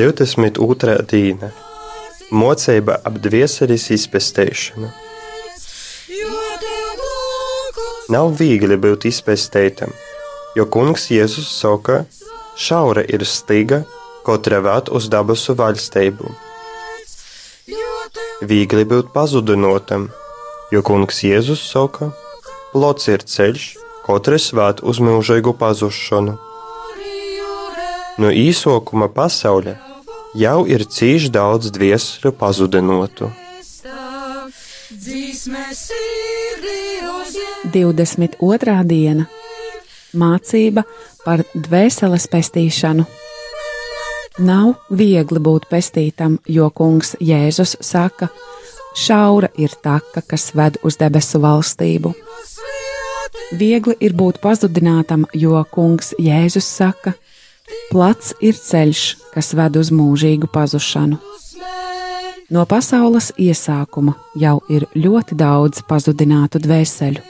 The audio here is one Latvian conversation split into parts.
22. dīna - mocība ap dvieseļas lūgus Nav viegli būt izpētētam, jo kungs Jēzus saka, šaura ir stiga, katra ved uz dabasu tev Viegli būt pazudinotam, jo kungs Jēzus saka, plots ir ceļš, katrs ved uz mūžīgu pazušanu. No īsokuma pasaulē jau ir cīši daudz dviesru uz 22. diena - mācība par dvēseles pestīšanu. Nav viegli būt pestītam, jo kungs Jēzus saka, šaura ir taka, kas ved uz debesu valstību. Viegli ir būt pazudinātam, jo kungs Jēzus saka, plats ir ceļš, kas ved uz mūžīgu pazušanu. No pasaules iesākuma jau ir ļoti daudz pazudinātu dvēseli.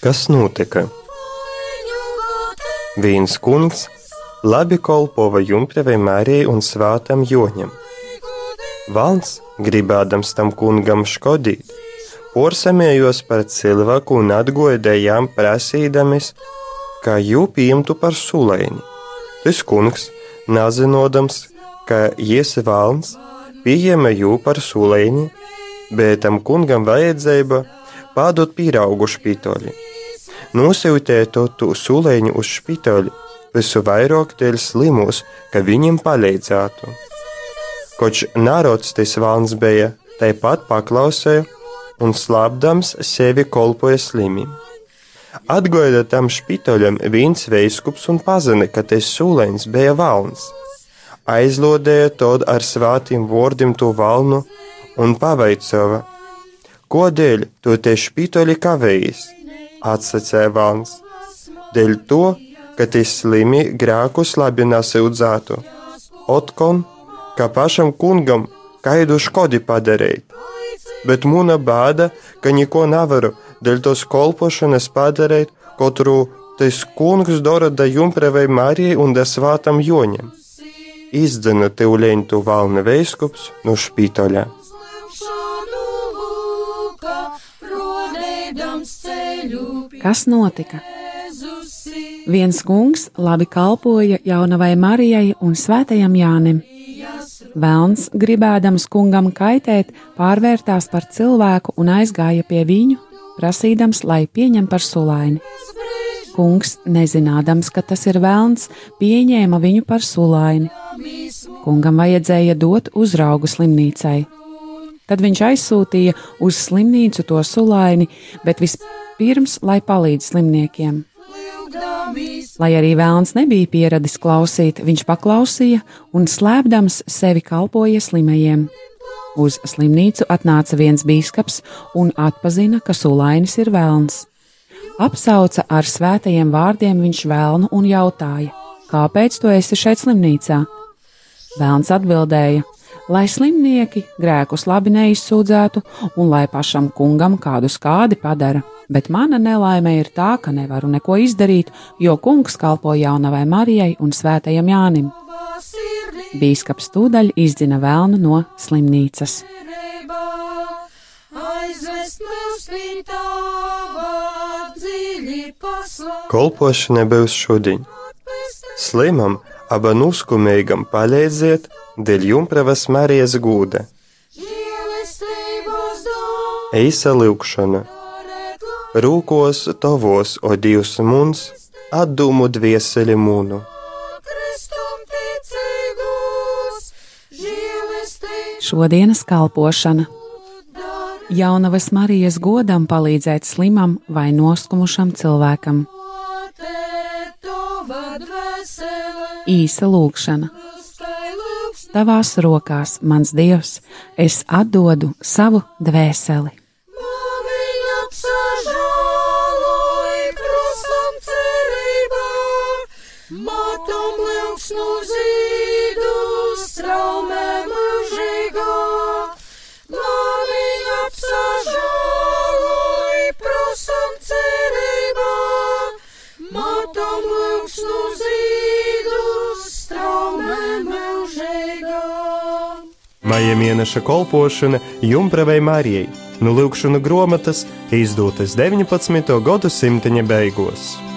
Kas notika? Viens kungs labi kolpova jumprevai Mārijai un svātam Joņam. Valns, gribēdams tam kungam škodīt, porsamējos par cilvēku un atgodējām prasīdamies, kā jū pieņemtu par sulēni. Tas kungs, nezinodams, ka Jēzus valns pieņēma jū par sulēni, bet tam kungam vajadzēja pādot pīraugu špitoļi. Nosūtīja to sulēni uz špitoļi, visu vairāk dēļ slimus, ka viņam palīdzētu. Koč narods tas valns bija, tāpat paklausīja un slāpdams sevi kolpoja slimim. Atgoida tam špitoļam viens veiskups un pazina, ka tas sūlēns bija valns. Aizlodēja to ar svātiem vārdiem to valnu un pavaicova, kodēļ tu te špitoļi kavējies, atsacēja valns. Dēļ to, ka tas slimi grēkus labi nesūdzētu. Otkon, ka pašam kungam kaidu škodi padarīt. Bet mūna bāda, ka neko nevaru dēļ tos kolpošanas padarīt, katru tas kungs dara da jumprevai Marijai un da svātam Joņam. Izdzena tev leņtu valna veiskups no pie Kas notika? Viens kungs labi kalpoja jaunavai Marijai un svētajam Jānim. Velns, gribēdams kungam kaitēt, pārvērtās par cilvēku un aizgāja pie viņu, prasīdams, lai pieņem par sulaini. Kungs, nezinādams, ka tas ir velns, pieņēma viņu par sulaini. Kungam vajadzēja dot uzraugu slimnīcai. Tad viņš aizsūtīja uz slimnīcu to sulaini, bet vispirms, lai palīdz slimniekiem. Lai arī vēlns nebija pieradis klausīt, viņš paklausīja un slēpdams sevi kalpoja slimajiem. Uz slimnīcu atnāca viens bīskaps un atpazina, ka sulainis ir vēlns. Apsauca ar svētajiem vārdiem viņš vēlnu un jautāja: Kāpēc tu esi šeit slimnīcā? Vēlns atbildēja: Lai slimnieki grēkus labi neizsūdzētu un lai pašam kungam kādu skādi padara, bet mana nelaime ir tā, ka nevaru neko izdarīt, jo kungs kalpo jaunavai Marijai un svētajam Jānim. Bīskaps tūdaļ izdzina vēlnu no slimnīcas. Kolpošana būs šodien. Slimam aba nuskumīgam palīdziet, dēļ jumpravas Marijas gūda. Eisa lūkšana, rūkos tavos, o Dievs mums, atdūmu dvieseli mūnu. Šodienas kalpošana. Jaunavas Marijas godam palīdzēt slimam vai noskumušam cilvēkam. Īsa lūkšana. Tavās rokās, mans Dievs, es atdodu savu dvēseli. Matam liels no zīdu straumē mūžīgā. Māmiņa apsažāloj krustam cerībā, matam liels no zīdu straumē mūžīgā. Maija mēneša kolpošana Jumpravai Marijai, nu lūkšana grāmatas izdotas 19. gadsimta beigās.